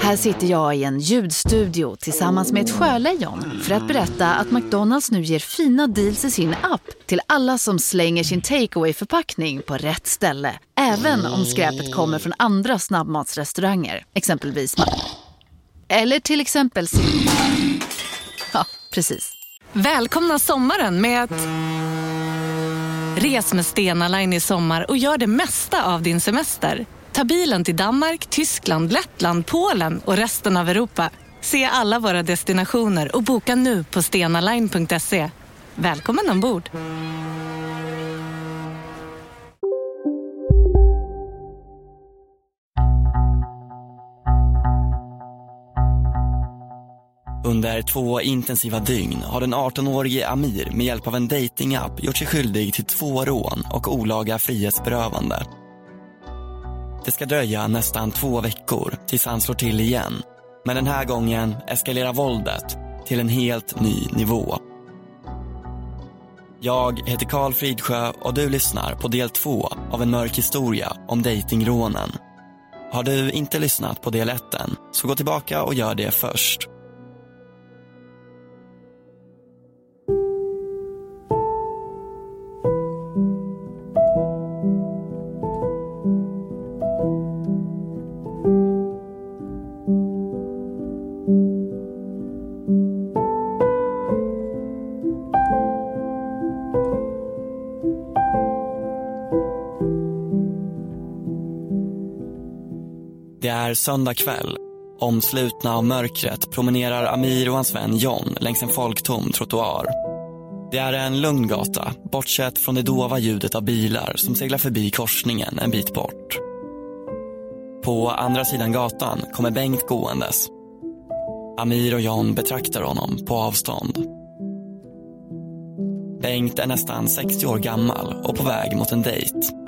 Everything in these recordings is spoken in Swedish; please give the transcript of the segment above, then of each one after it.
Här sitter jag i en ljudstudio tillsammans med ett sjölejon för att berätta att McDonalds nu ger fina deals i sin app till alla som slänger sin takeaway förpackning på rätt ställe. Även om skräpet kommer från andra snabbmatsrestauranger, exempelvis Eller till exempel Ja, precis. Välkomna sommaren med att... Res med Stena Line i sommar och gör det mesta av din semester. Ta bilen till Danmark, Tyskland, Lettland, Polen och resten av Europa. Se alla våra destinationer och boka nu på stenaline.se. Välkommen ombord! Under två intensiva dygn har den 18-årige Amir med hjälp av en datingapp gjort sig skyldig till två rån och olaga frihetsberövande. Det ska dröja nästan två veckor tills han slår till igen. Men den här gången eskalerar våldet till en helt ny nivå. Jag heter Karl Fridsjö och du lyssnar på del två av en mörk historia om dejtingrånen. Har du inte lyssnat på del 1 så gå tillbaka och gör det först. Det är söndag kväll. Omslutna av mörkret promenerar Amir och hans vän John längs en folktom trottoar. Det är en lugn gata, bortsett från det dova ljudet av bilar som seglar förbi korsningen en bit bort. På andra sidan gatan kommer Bengt gåendes. Amir och John betraktar honom på avstånd. Bengt är nästan 60 år gammal och på väg mot en dejt.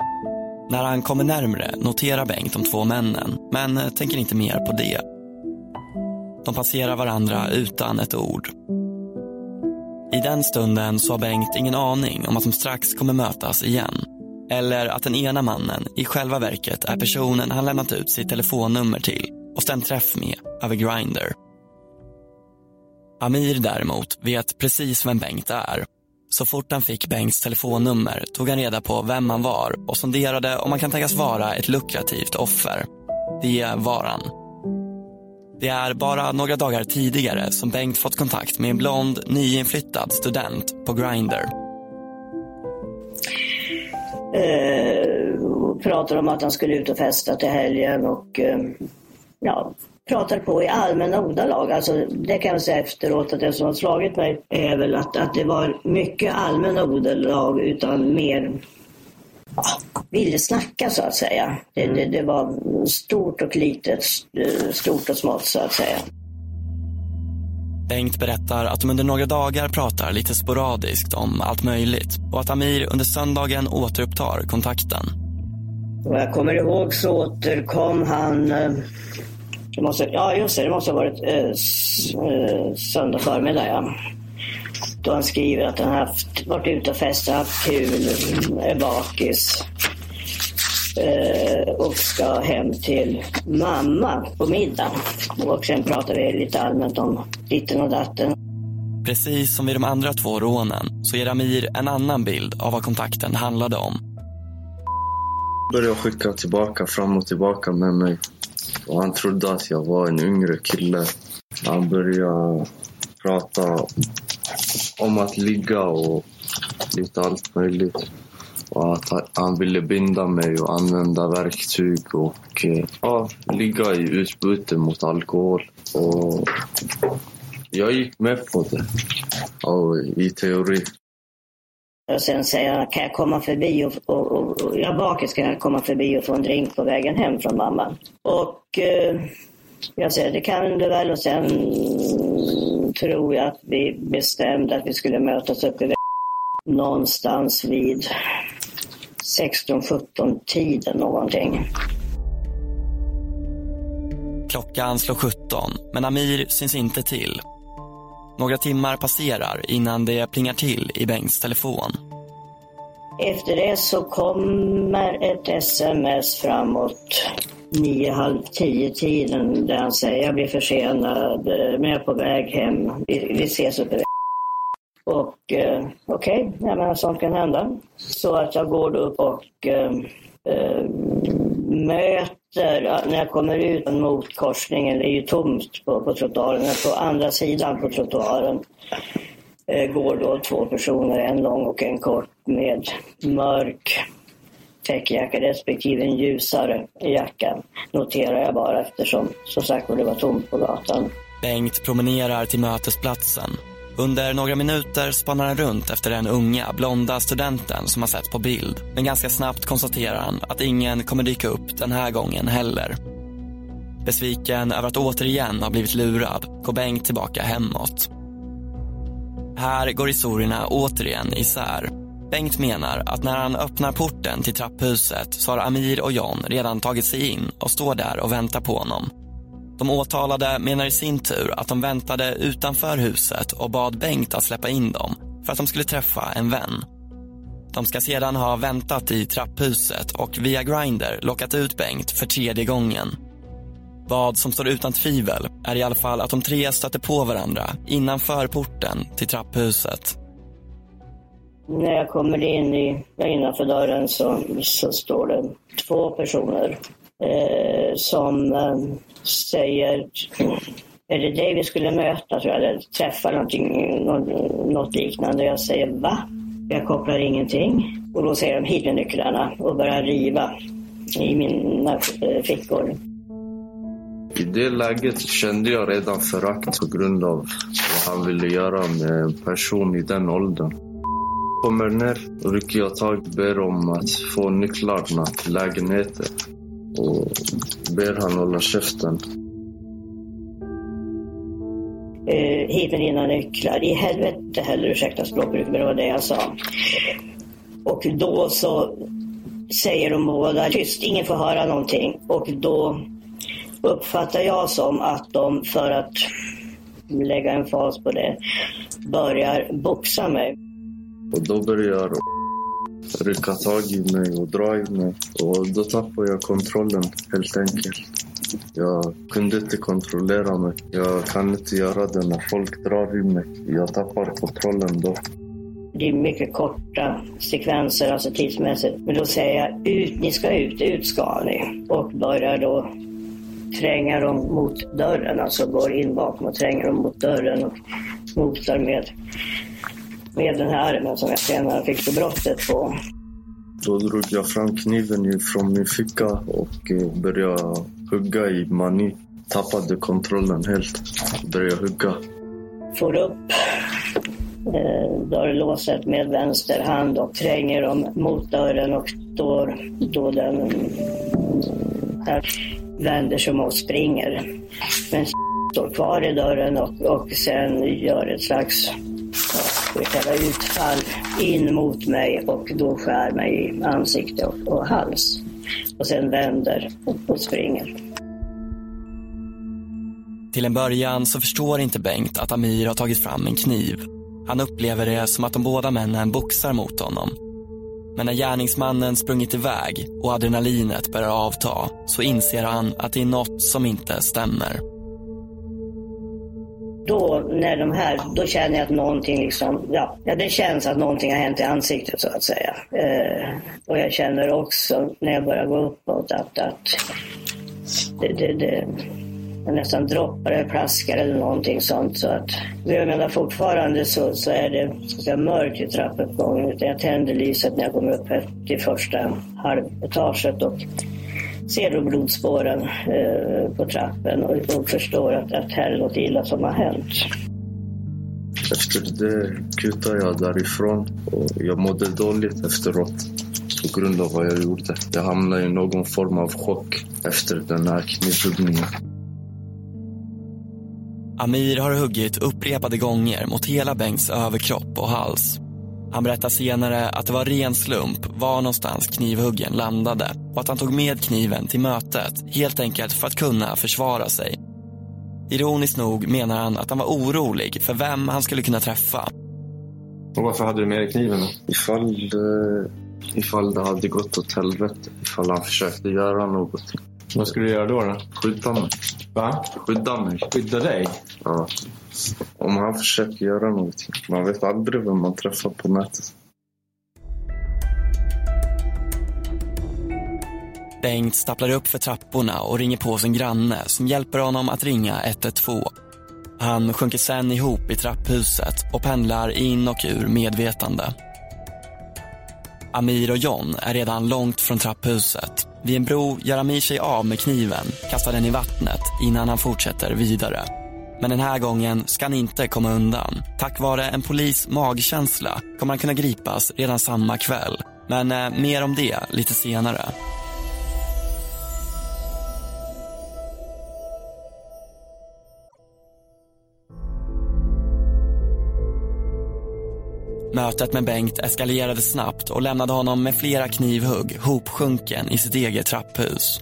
När han kommer närmre noterar Bengt de två männen, men tänker inte mer på det. De passerar varandra utan ett ord. I den stunden så har Bengt ingen aning om att de strax kommer mötas igen. Eller att den ena mannen i själva verket är personen han lämnat ut sitt telefonnummer till och stämt träff med över Grindr. Amir däremot vet precis vem Bengt är så fort han fick Bengts telefonnummer tog han reda på vem han var och sonderade om han kan tänkas vara ett lukrativt offer. Det var han. Det är bara några dagar tidigare som Bengt fått kontakt med en blond, nyinflyttad student på Grindr. Eh, pratar om att han skulle ut och festa till helgen och eh, ja, pratade på i allmänna ordalag. Alltså, det kan jag säga efteråt att det som har slagit mig är väl att, att det var mycket allmänna ordalag utan mer ja, ville snacka så att säga. Det, det, det var stort och litet, eh, stort och smått så att säga. Bengt berättar att de under några dagar pratar lite sporadiskt om allt möjligt och att Amir under söndagen återupptar kontakten. Vad jag kommer ihåg så återkom han eh, det måste, ja, just det. Det måste ha varit eh, eh, söndag förmiddag, ja. Då han skriver att han haft, varit ute och festat, haft kul, är bakis. Eh, och ska hem till mamma på middag. Och sen pratar vi lite allmänt om ditten och datten. Precis som vid de andra två rånen så ger Amir en annan bild av vad kontakten handlade om. började skicka tillbaka fram och tillbaka med mig. Och han trodde att jag var en yngre kille. Han började prata om att ligga och lite allt möjligt. Och att han- ville binda mig och använda verktyg och eh, ja, ligga i utbyte mot alkohol. Och jag gick med på det. Och i teori. Och sen säger han, kan jag komma förbi och, och, och, och jag bakis kan jag komma förbi och få en drink på vägen hem från mamma. Och eh, jag säger, det kan du väl. Och sen tror jag att vi bestämde att vi skulle mötas uppe vid någonstans vid 16-17 tiden någonting. Klockan slår 17, men Amir syns inte till. Några timmar passerar innan det plingar till i Bengts telefon. Efter det så kommer ett sms framåt nio, halv tio tiden där han säger jag blir försenad, eh, men jag är på väg hem. Vi, vi ses uppe Och eh, okej, okay, jag menar sånt kan hända. Så att jag går upp och eh, eh, möter, när jag kommer ut mot korsningen, det är ju tomt på, på trottoaren, men på andra sidan på trottoaren eh, går då två personer, en lång och en kort med mörk täckjacka respektive en ljusare jacka. Noterar jag bara eftersom som sagt det var tomt på gatan. Bengt promenerar till mötesplatsen. Under några minuter spanar han runt efter den unga, blonda studenten som han sett på bild. Men ganska snabbt konstaterar han att ingen kommer dyka upp den här gången heller. Besviken över att återigen ha blivit lurad går Bengt tillbaka hemåt. Här går historierna återigen isär. Bengt menar att när han öppnar porten till trapphuset så har Amir och John redan tagit sig in och står där och väntar på honom. De åtalade menar i sin tur att de väntade utanför huset och bad Bengt att släppa in dem för att de skulle träffa en vän. De ska sedan ha väntat i trapphuset och via Grindr lockat ut Bengt för tredje gången. Vad som står utan tvivel är i alla fall att de tre stötte på varandra innanför porten till trapphuset. När jag kommer in i, innanför dörren så, så står det två personer eh, som eh, säger är det dig vi skulle möta, tror jag, eller träffa någonting, något, liknande. Jag säger va? Jag kopplar ingenting. Och då säger de hit med nycklarna och börjar riva i mina eh, fickor. I det läget kände jag redan förakt på grund av vad han ville göra med en person i den åldern. Kommer ner och rycker jag tag ber om att få nycklarna till lägenheten och ber han hålla käften. Uh, hit med dina nycklar. I helvete heller, ursäkta språkbruket, men det var det jag sa. Och då så säger de båda tyst, ingen får höra någonting. Och då uppfattar jag som att de, för att lägga en fas på det, börjar boxa mig. Och då börjar rycka tag i mig och dra i mig. Och då tappar jag kontrollen helt enkelt. Jag kunde inte kontrollera mig. Jag kan inte göra det när folk drar i mig. Jag tappar kontrollen då. Det är mycket korta sekvenser, alltså tidsmässigt. Men då säger jag ut, ni ska ut, ut ska ni. Och börjar då tränga dem mot dörren, alltså går in bakom och tränger dem mot dörren och motar med, med den här armen som jag senare fick så brottet på. Då drog jag fram kniven från min ficka och eh, började hugga i mani. Tappade kontrollen helt. Började hugga. Får upp eh, dörrlåset med vänster hand och tränger dem mot dörren och står då den här vänder sig om och springer. Men står kvar i dörren och, och sen gör ett slags ja, utfall in mot mig och då skär mig i ansikte och, och hals. Och sen vänder och, och springer. Till en början så förstår inte Bengt att Amir har tagit fram en kniv. Han upplever det som att de båda männen boxar mot honom men när gärningsmannen sprungit iväg och adrenalinet börjar avta så inser han att det är något som inte stämmer. Då, när de här, då känner jag att någonting liksom, ja, ja det känns att någonting har hänt i ansiktet så att säga. Eh, och jag känner också när jag börjar gå uppåt att, att det, det, det nästan droppar eller plaskar eller någonting sånt. Så att, jag menar fortfarande så, så är det så säga, mörkt i trappuppgången. Jag tänder lyset när jag kommer upp till första halvetaget och ser då blodspåren eh, på trappen och, och förstår att, att här är något illa som har hänt. Efter det kutade jag därifrån och jag mådde dåligt efteråt på grund av vad jag gjorde. Jag hamnade i någon form av chock efter den här knivhuggningen. Amir har huggit upprepade gånger mot hela Bengts överkropp och hals. Han berättar senare att det var ren slump var någonstans knivhuggen landade och att han tog med kniven till mötet helt enkelt för att kunna försvara sig. Ironiskt nog menar han att han var orolig för vem han skulle kunna träffa. Och varför hade du med dig kniven då? Ifall, eh, ifall det hade gått åt helvete. Ifall han försökte göra något. Vad skulle du göra då? då? Skydda mig. Va? Skydda mig. Skydda dig? Ja. Om han försöker göra någonting. Man vet aldrig vem man träffar på nätet. Bengt stapplar upp för trapporna och ringer på sin granne som hjälper honom att ringa 112. Han sjunker sen ihop i trapphuset och pendlar in och ur medvetande. Amir och John är redan långt från trapphuset. Vid en bro gör Amir sig av med kniven, kastar den i vattnet innan han fortsätter vidare. Men den här gången ska han inte komma undan. Tack vare en polis magkänsla kommer han kunna gripas redan samma kväll. Men eh, mer om det lite senare. Mötet med Bengt eskalerade snabbt och lämnade honom med flera knivhugg hopsjunken i sitt eget trapphus.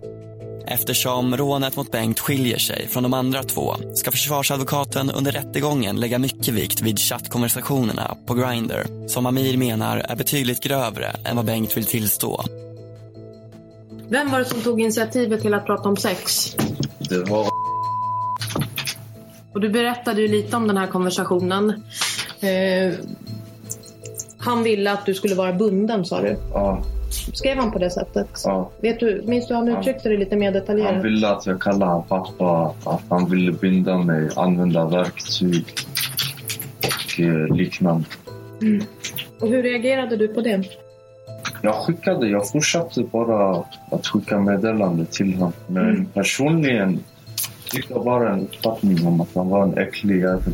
Eftersom rånet mot Bengt skiljer sig från de andra två ska försvarsadvokaten under rättegången lägga mycket vikt vid chattkonversationerna på Grindr som Amir menar är betydligt grövre än vad Bengt vill tillstå. Vem var det som tog initiativet till att prata om sex? Det var... Och du berättade ju lite om den här konversationen. Eh, han ville att du skulle vara bunden sa du. Ja. Skrev han på det sättet? Ja. Vet du, minns du han uttryckte det lite mer detaljerat? Han ville att jag kallade han pappa. Att han ville binda mig, använda verktyg och eh, liknande. Och hur reagerade du på det? Jag skickade, jag fortsatte bara att skicka meddelande till honom. Men personligen fick jag bara en uppfattning om att han var en äcklig jävel.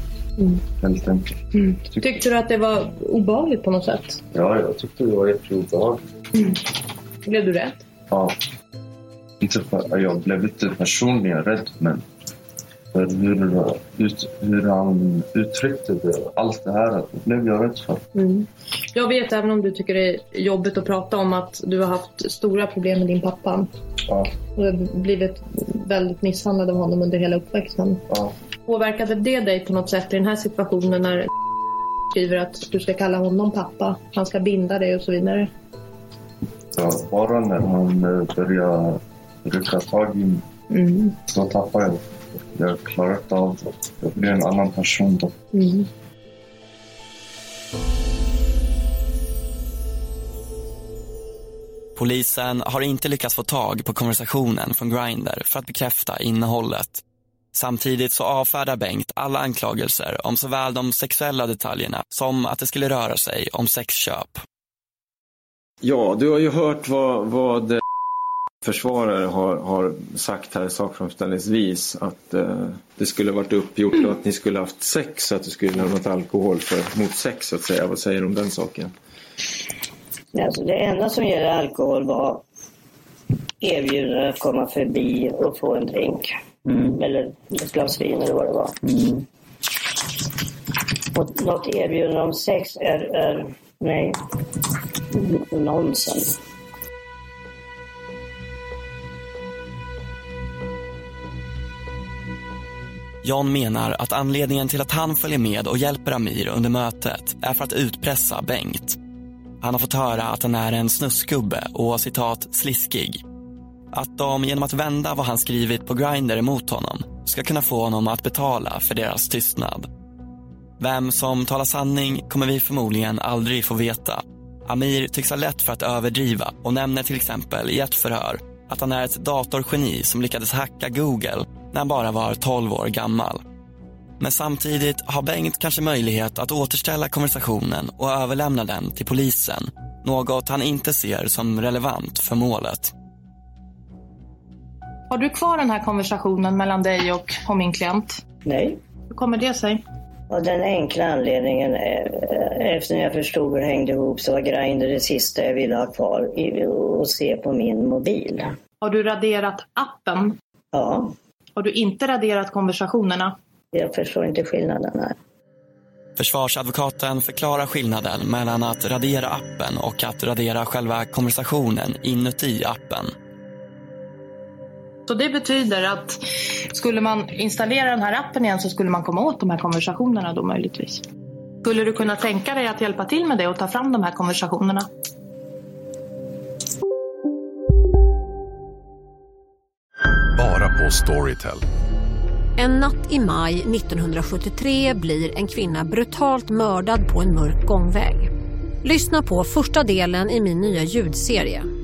Enkelt. Tyck- Tyckte du att det var obehagligt på något sätt? Ja, jag tyckte det var jätteobehagligt. Blev du rädd? Ja. Inte för, jag blev inte personligen rädd, men för hur, ut, hur han uttryckte det, allt det här, det blev jag rädd för. Jag vet, även om du tycker det är jobbigt att prata om, att du har haft stora problem med din pappa. Ja, Och blivit väldigt misshandlad av honom under hela uppväxten. ja. Påverkade det dig på något sätt i den här situationen när skriver att du ska kalla honom pappa, han ska binda dig och så vidare? ja. Bara när han eh, började rycka tag i mig, Mm. så tappade jag. Jag klarade inte av det. Jag blev en annan person då. Mm. Polisen har inte lyckats få tag på konversationen från Grindr för att bekräfta innehållet. Samtidigt så avfärdar Bengt alla anklagelser om såväl de sexuella detaljerna som att det skulle röra sig om sexköp. Ja, du har ju hört vad, vad eh, försvarare har, har sagt här sakframställningsvis att eh, det skulle varit uppgjort och att ni skulle haft sex så att du skulle lämnat alkohol för, mot sex så att säga. Vad säger du om den saken? Alltså det enda som gäller alkohol var erbjudandet att komma förbi och få en drink. Eller ett glas vin eller vad det var. Och något erbjudande om sex är, är nej, nonsens. John menar att anledningen till att han följer med och hjälper Amir under mötet är för att utpressa Bengt. Han har fått höra att han är en snuskgubbe och citat sliskig. Att de genom att vända vad han skrivit på Grindr emot honom ska kunna få honom att betala för deras tystnad. Vem som talar sanning kommer vi förmodligen aldrig få veta. Amir tycks ha lätt för att överdriva och nämner till exempel i ett förhör att han är ett datorgeni som lyckades hacka Google när han bara var 12 år gammal. Men samtidigt har Bengt kanske möjlighet att återställa konversationen och överlämna den till polisen. Något han inte ser som relevant för målet. Har du kvar den här konversationen mellan dig och, och min klient? Nej. Hur kommer det sig? Och den enkla anledningen är, eh, eftersom jag förstod hur det hängde ihop så var Grindr det sista jag ville ha kvar och se på min mobil. Har du raderat appen? Ja, Har du inte raderat konversationerna? jag förstår inte skillnaden här. Försvarsadvokaten förklarar skillnaden mellan att radera appen och att radera själva konversationen inuti appen. Så det betyder att skulle man installera den här appen igen så skulle man komma åt de här konversationerna då möjligtvis. Skulle du kunna tänka dig att hjälpa till med det och ta fram de här konversationerna? Bara på Storytel. En natt i maj 1973 blir en kvinna brutalt mördad på en mörk gångväg. Lyssna på första delen i min nya ljudserie.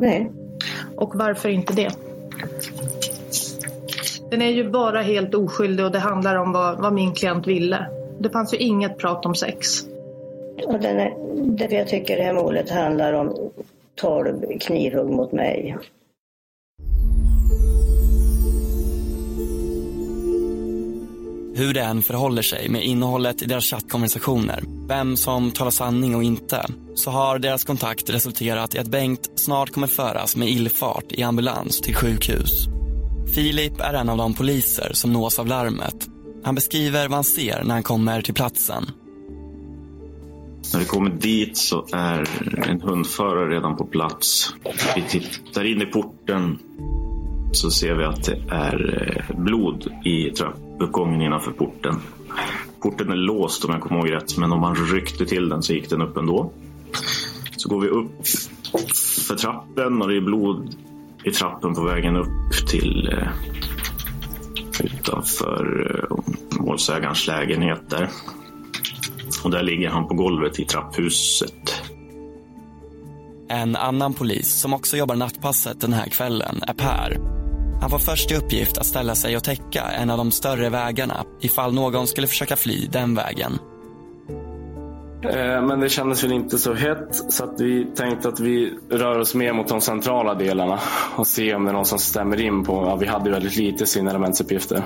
Nej. Och varför inte det? Den är ju bara helt oskyldig och det handlar om vad, vad min klient ville. Det fanns ju inget prat om sex. Och den är, därför jag tycker det här målet handlar om 12 knivhugg mot mig. Hur det än förhåller sig med innehållet i deras chattkonversationer, vem som talar sanning och inte, så har deras kontakt resulterat i att Bengt snart kommer föras med illfart i ambulans till sjukhus. Filip är en av de poliser som nås av larmet. Han beskriver vad han ser när han kommer till platsen. När vi kommer dit så är en hundförare redan på plats. Vi tittar in i porten så ser vi att det är blod i trappan trappuppgången innanför porten. Porten är låst om jag kommer ihåg rätt, men om man ryckte till den så gick den upp ändå. Så går vi upp för trappen och det är blod i trappen på vägen upp till eh, utanför eh, målsägarens lägenhet där. Och där ligger han på golvet i trapphuset. En annan polis som också jobbar nattpasset den här kvällen är Per. Han får först i uppgift att ställa sig och täcka en av de större vägarna ifall någon skulle försöka fly den vägen. Eh, Men det kändes väl inte så hett så att vi tänkte att vi rör oss mer mot de centrala delarna och se om det är någon som stämmer in på, ja, vi hade väldigt lite signalementsuppgifter.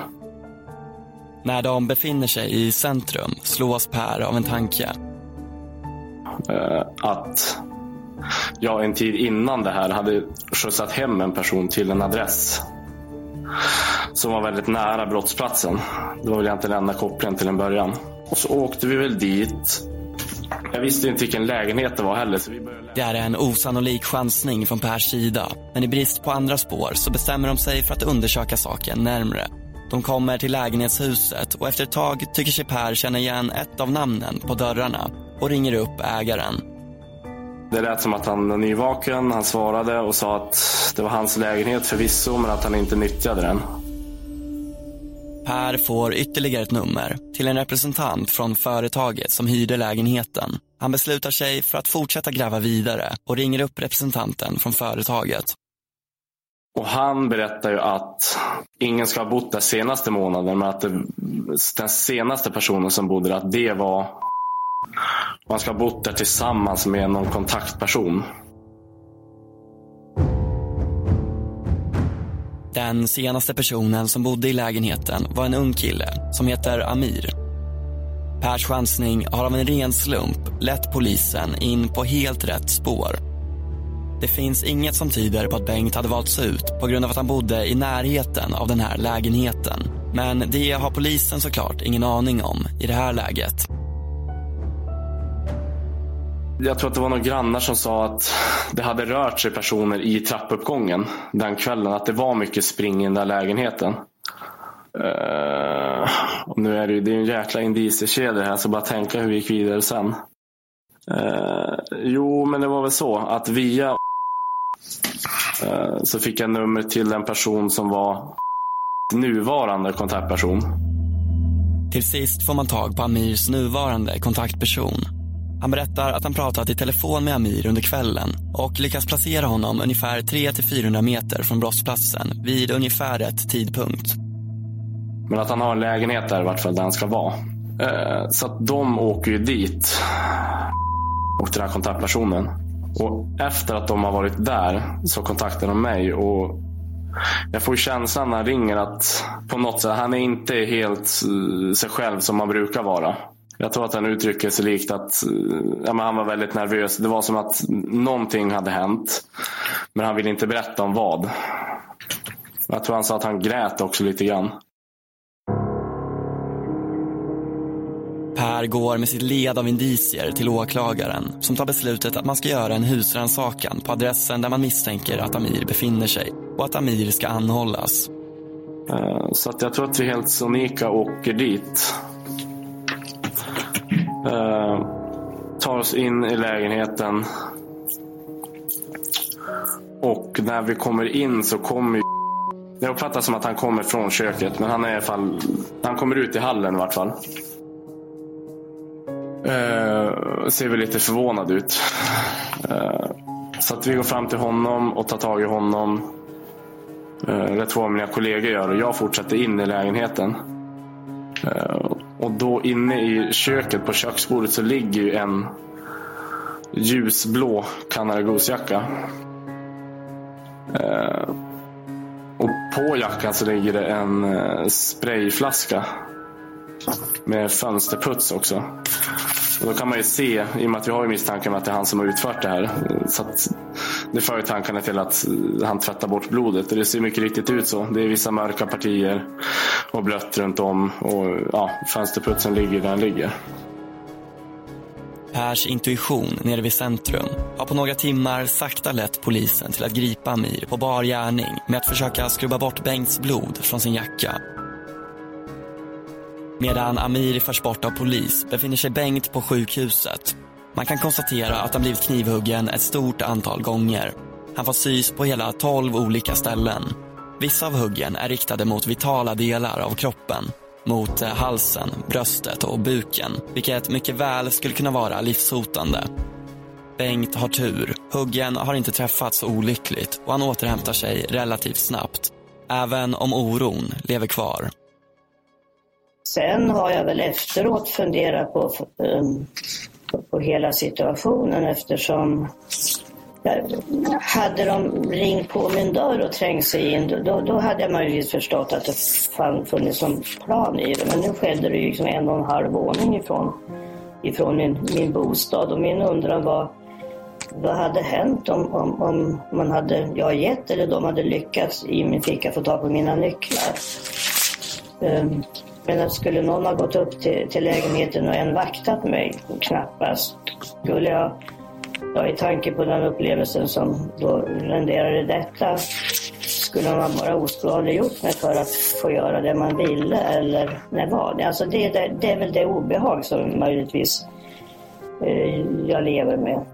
När de befinner sig i centrum slås Per av en tanke. Eh, Att jag en tid innan det här hade skjutsat hem en person till en adress som var väldigt nära brottsplatsen. Det var väl egentligen enda kopplingen till en början. Och så åkte vi väl dit. Jag visste inte vilken lägenhet det var heller. Så vi började... Det är en osannolik chansning från Pers sida. Men i brist på andra spår så bestämmer de sig för att undersöka saken närmre. De kommer till lägenhetshuset och efter ett tag tycker sig Per känna igen ett av namnen på dörrarna och ringer upp ägaren. Det lät som att han var nyvaken. Han svarade och sa att det var hans lägenhet förvisso, men att han inte nyttjade den. Per får ytterligare ett nummer till en representant från företaget som hyrde lägenheten. Han beslutar sig för att fortsätta gräva vidare och ringer upp representanten från företaget. Och han berättar ju att ingen ska ha bott där senaste månaden, men att det, den senaste personen som bodde där, att det var... Man ska ha bott där tillsammans med någon kontaktperson. Den senaste personen som bodde i lägenheten var en ung kille som heter Amir. Pers chansning har av en ren slump lett polisen in på helt rätt spår. Det finns inget som tyder på att Bengt hade valts ut på grund av att han bodde i närheten av den här lägenheten. Men det har polisen såklart ingen aning om i det här läget. Jag tror att det var några grannar som sa att det hade rört sig personer i trappuppgången den kvällen. Att det var mycket spring i den där lägenheten. Uh, och nu är det ju det är en jäkla indiciekedja här, så bara tänka hur vi gick vidare sen. Uh, jo, men det var väl så att via uh, så fick jag nummer till en person som var nuvarande kontaktperson. Till sist får man tag på Amirs nuvarande kontaktperson. Han berättar att han pratat i telefon med Amir under kvällen och lyckas placera honom ungefär 300-400 meter från brottsplatsen vid ungefär rätt tidpunkt. Men att han har en lägenhet där i vart fall där han ska vara. Eh, så att de åker ju dit. Och den här kontaktpersonen. Och efter att de har varit där så kontaktar de mig. Och jag får ju känslan när han ringer att på något sätt, han är inte helt eh, sig själv som han brukar vara. Jag tror att han uttrycker sig likt att ja, men han var väldigt nervös. Det var som att någonting hade hänt. Men han ville inte berätta om vad. Jag tror han sa att han grät också lite grann. Per går med sitt led av indicier till åklagaren som tar beslutet att man ska göra en husrannsakan på adressen där man misstänker att Amir befinner sig och att Amir ska anhållas. Eh, Så att jag tror att vi helt sonika åker dit. Eh, tar oss in i lägenheten. Och när vi kommer in så kommer. Jag uppfattar som att han kommer från köket, men han är i alla fall... Han kommer ut i hallen i vart fall. Eh, ser väl lite förvånad ut. Eh, så att vi går fram till honom och tar tag i honom. Eh, det två av mina kollegor gör och jag fortsätter in i lägenheten. Eh, och då inne i köket på köksbordet så ligger ju en ljusblå Canada Goose-jacka. Eh, och på jackan så ligger det en eh, sprayflaska med fönsterputs också. Och då kan man ju se, i och med att vi har ju misstanken om att det är han som har utfört det här. Så att det för tankarna till att eh, han tvättar bort blodet. Och det ser mycket riktigt ut så. Det är vissa mörka partier och blött runt om. Och ja, fönsterputsen ligger där den ligger. Pers intuition nere vid centrum har på några timmar sakta lett polisen till att gripa Amir på bar gärning med att försöka skrubba bort Bengts blod från sin jacka. Medan Amir förs bort av polis befinner sig Bengt på sjukhuset. Man kan konstatera att han blivit knivhuggen ett stort antal gånger. Han får sys på hela 12 olika ställen. Vissa av huggen är riktade mot vitala delar av kroppen. Mot eh, halsen, bröstet och buken. Vilket mycket väl skulle kunna vara livshotande. Bengt har tur. Huggen har inte träffats olyckligt och han återhämtar sig relativt snabbt. Även om oron lever kvar. Sen har jag väl efteråt funderat på, um, på, på hela situationen eftersom hade de ringt på min dörr och trängt sig in då, då hade jag möjligtvis förstått att det fann, funnits en plan i det. Men nu skedde det ju liksom en och en halv våning ifrån, ifrån min, min bostad och min undran var vad hade hänt om, om, om man hade, jag gett eller de hade lyckats i min ficka få tag på mina nycklar. Um, men att skulle någon ha gått upp till, till lägenheten och en vaktat mig, knappast. Skulle jag, ja, i tanke på den upplevelsen som då renderade detta, skulle man bara oskadliggjort mig för att få göra det man ville eller när var det? Alltså det, det, det är väl det obehag som möjligtvis eh, jag lever med.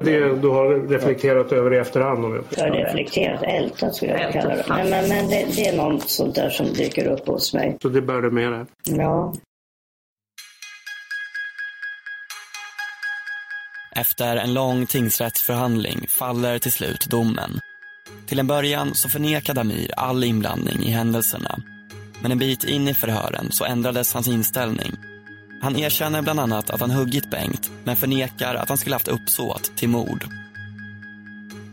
Det du har reflekterat över i efterhand? Om jag Jag har reflekterat, ältat skulle jag kalla det. Men, men, men det, det är något sånt där som dyker upp hos mig. Så det bär du med dig? Ja. Efter en lång tingsrättsförhandling faller till slut domen. Till en början så förnekade Amir all inblandning i händelserna. Men en bit in i förhören så ändrades hans inställning. Han erkänner bland annat att han huggit Bengt men förnekar att han skulle haft uppsåt till mord.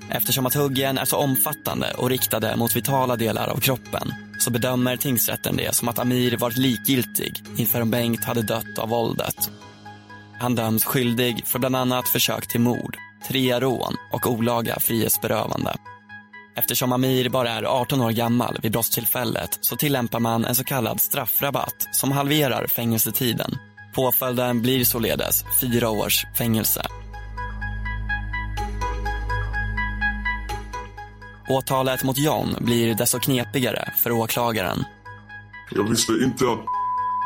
Eftersom att huggen är så omfattande och riktade mot vitala delar av kroppen så bedömer tingsrätten det som att Amir varit likgiltig inför om Bengt hade dött av våldet. Han döms skyldig för bland annat försök till mord, tre rån och olaga frihetsberövande. Eftersom Amir bara är 18 år gammal vid brottstillfället så tillämpar man en så kallad straffrabatt som halverar fängelsetiden. Påföljden blir således fyra års fängelse. Åtalet mot John blir desto knepigare för åklagaren. Jag visste inte att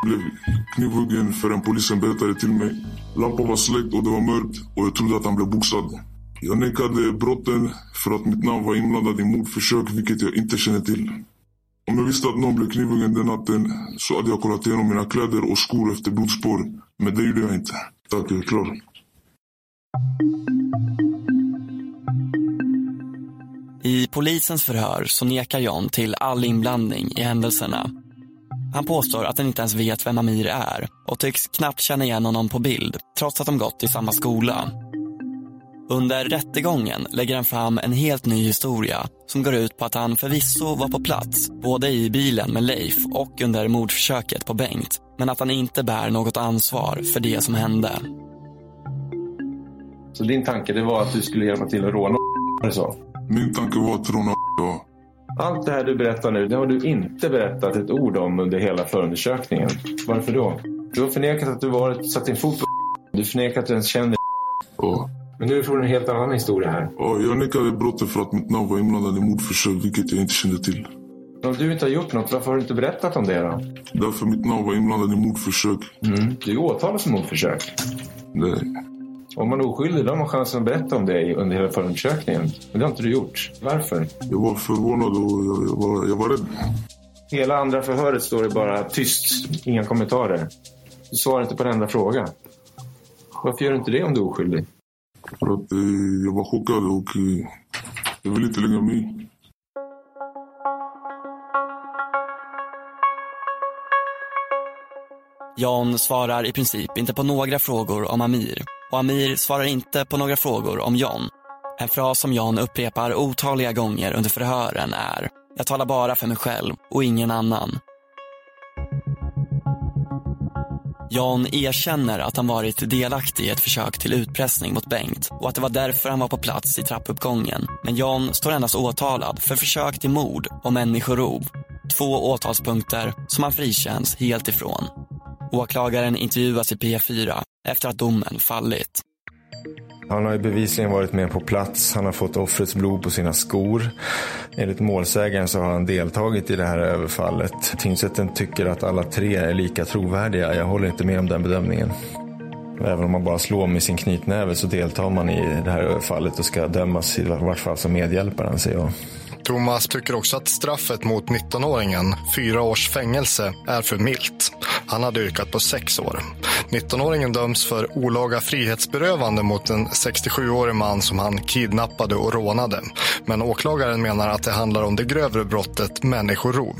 blev knivhuggen förrän polisen berättade till mig. Lampan var släckt och det var mörkt och jag trodde att han blev boxad. Jag nekade brotten för att mitt namn var inblandad i mordförsök, vilket jag inte känner till. Om jag visste att någon blev knivhuggen den natten så hade jag kollat igenom mina kläder och skor efter blodspår. Men det gjorde jag inte. Tack, jag är klar. I polisens förhör så nekar John till all inblandning i händelserna. Han påstår att han inte ens vet vem Amir är och tycks knappt känna igen honom på bild trots att de gått i samma skola. Under rättegången lägger han fram en helt ny historia som går ut på att han förvisso var på plats både i bilen med Leif och under mordförsöket på Bengt men att han inte bär något ansvar för det som hände. Så din tanke det var att du skulle hjälpa till att råna eller så? Min tanke var att råna ja. Allt det här du berättar nu, det har du inte berättat ett ord om under hela förundersökningen. Varför då? Du har förnekat att du varit, satt din fot på Du förnekar att du ens känner Ja. Men nu får du en helt annan historia här. Ja, jag nekade brottet för att mitt namn var inblandad i mordförsök, vilket jag inte kände till. Om du inte har gjort något, varför har du inte berättat om det då? Därför mitt namn var inblandad i mordförsök. Mm. Du är åtalad för mordförsök. Nej. Om man är oskyldig då har man chansen att berätta om det under hela förundersökningen. Men det har inte du gjort. Varför? Jag var förvånad och jag, jag, var, jag var rädd. Hela andra förhöret står det bara tyst, inga kommentarer. Du svarar inte på en enda fråga. Varför gör du inte det om du är oskyldig? För att eh, jag var chockad och eh, jag ville inte lägga mig i. John svarar i princip inte på några frågor om Amir och Amir svarar inte på några frågor om John. En fras som John upprepar otaliga gånger under förhören är “Jag talar bara för mig själv och ingen annan”. John erkänner att han varit delaktig i ett försök till utpressning mot Bengt och att det var därför han var på plats i trappuppgången. Men John står endast åtalad för försök till mord och människorov. Två åtalspunkter som han frikänns helt ifrån. Åklagaren intervjuas i P4 efter att domen fallit. Han har ju bevisligen varit med på plats. Han har fått offrets blod på sina skor. Enligt målsägaren så har han deltagit i det här överfallet. Tingsrätten tycker att alla tre är lika trovärdiga. Jag håller inte med om den bedömningen. Även om man bara slår med sin knytnäve så deltar man i det här överfallet och ska dömas i vart fall som medhjälpare anser jag. Thomas tycker också att straffet mot 19-åringen, fyra års fängelse, är för milt. Han hade yrkat på sex år. 19-åringen döms för olaga frihetsberövande mot en 67-årig man som han kidnappade och rånade. Men åklagaren menar att det handlar om det grövre brottet människorov.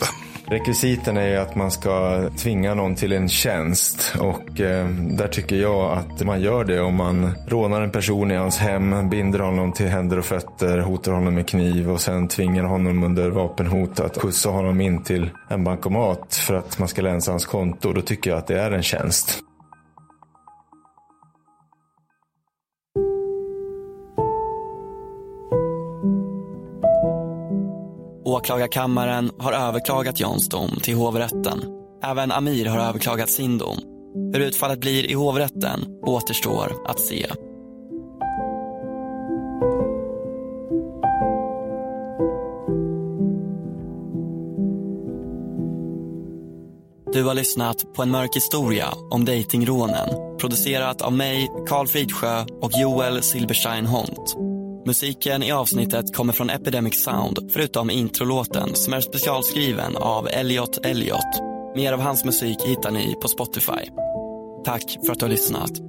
Rekvisiten är att man ska tvinga någon till en tjänst och eh, där tycker jag att man gör det om man rånar en person i hans hem, binder honom till händer och fötter, hotar honom med kniv och sen tvingar honom under vapenhot att skjutsa honom in till en bankomat för att man ska länsa hans konto. Då tycker jag att det är en tjänst. Åklagarkammaren har överklagat Johns dom till hovrätten. Även Amir har överklagat sin dom. Hur utfallet blir i hovrätten återstår att se. Du har lyssnat på en mörk historia om dejtingrånen. Producerat av mig, Karl Fridsjö och Joel Silberstein Hont. Musiken i avsnittet kommer från Epidemic Sound förutom introlåten som är specialskriven av Elliot Elliot. Mer av hans musik hittar ni på Spotify. Tack för att du har lyssnat.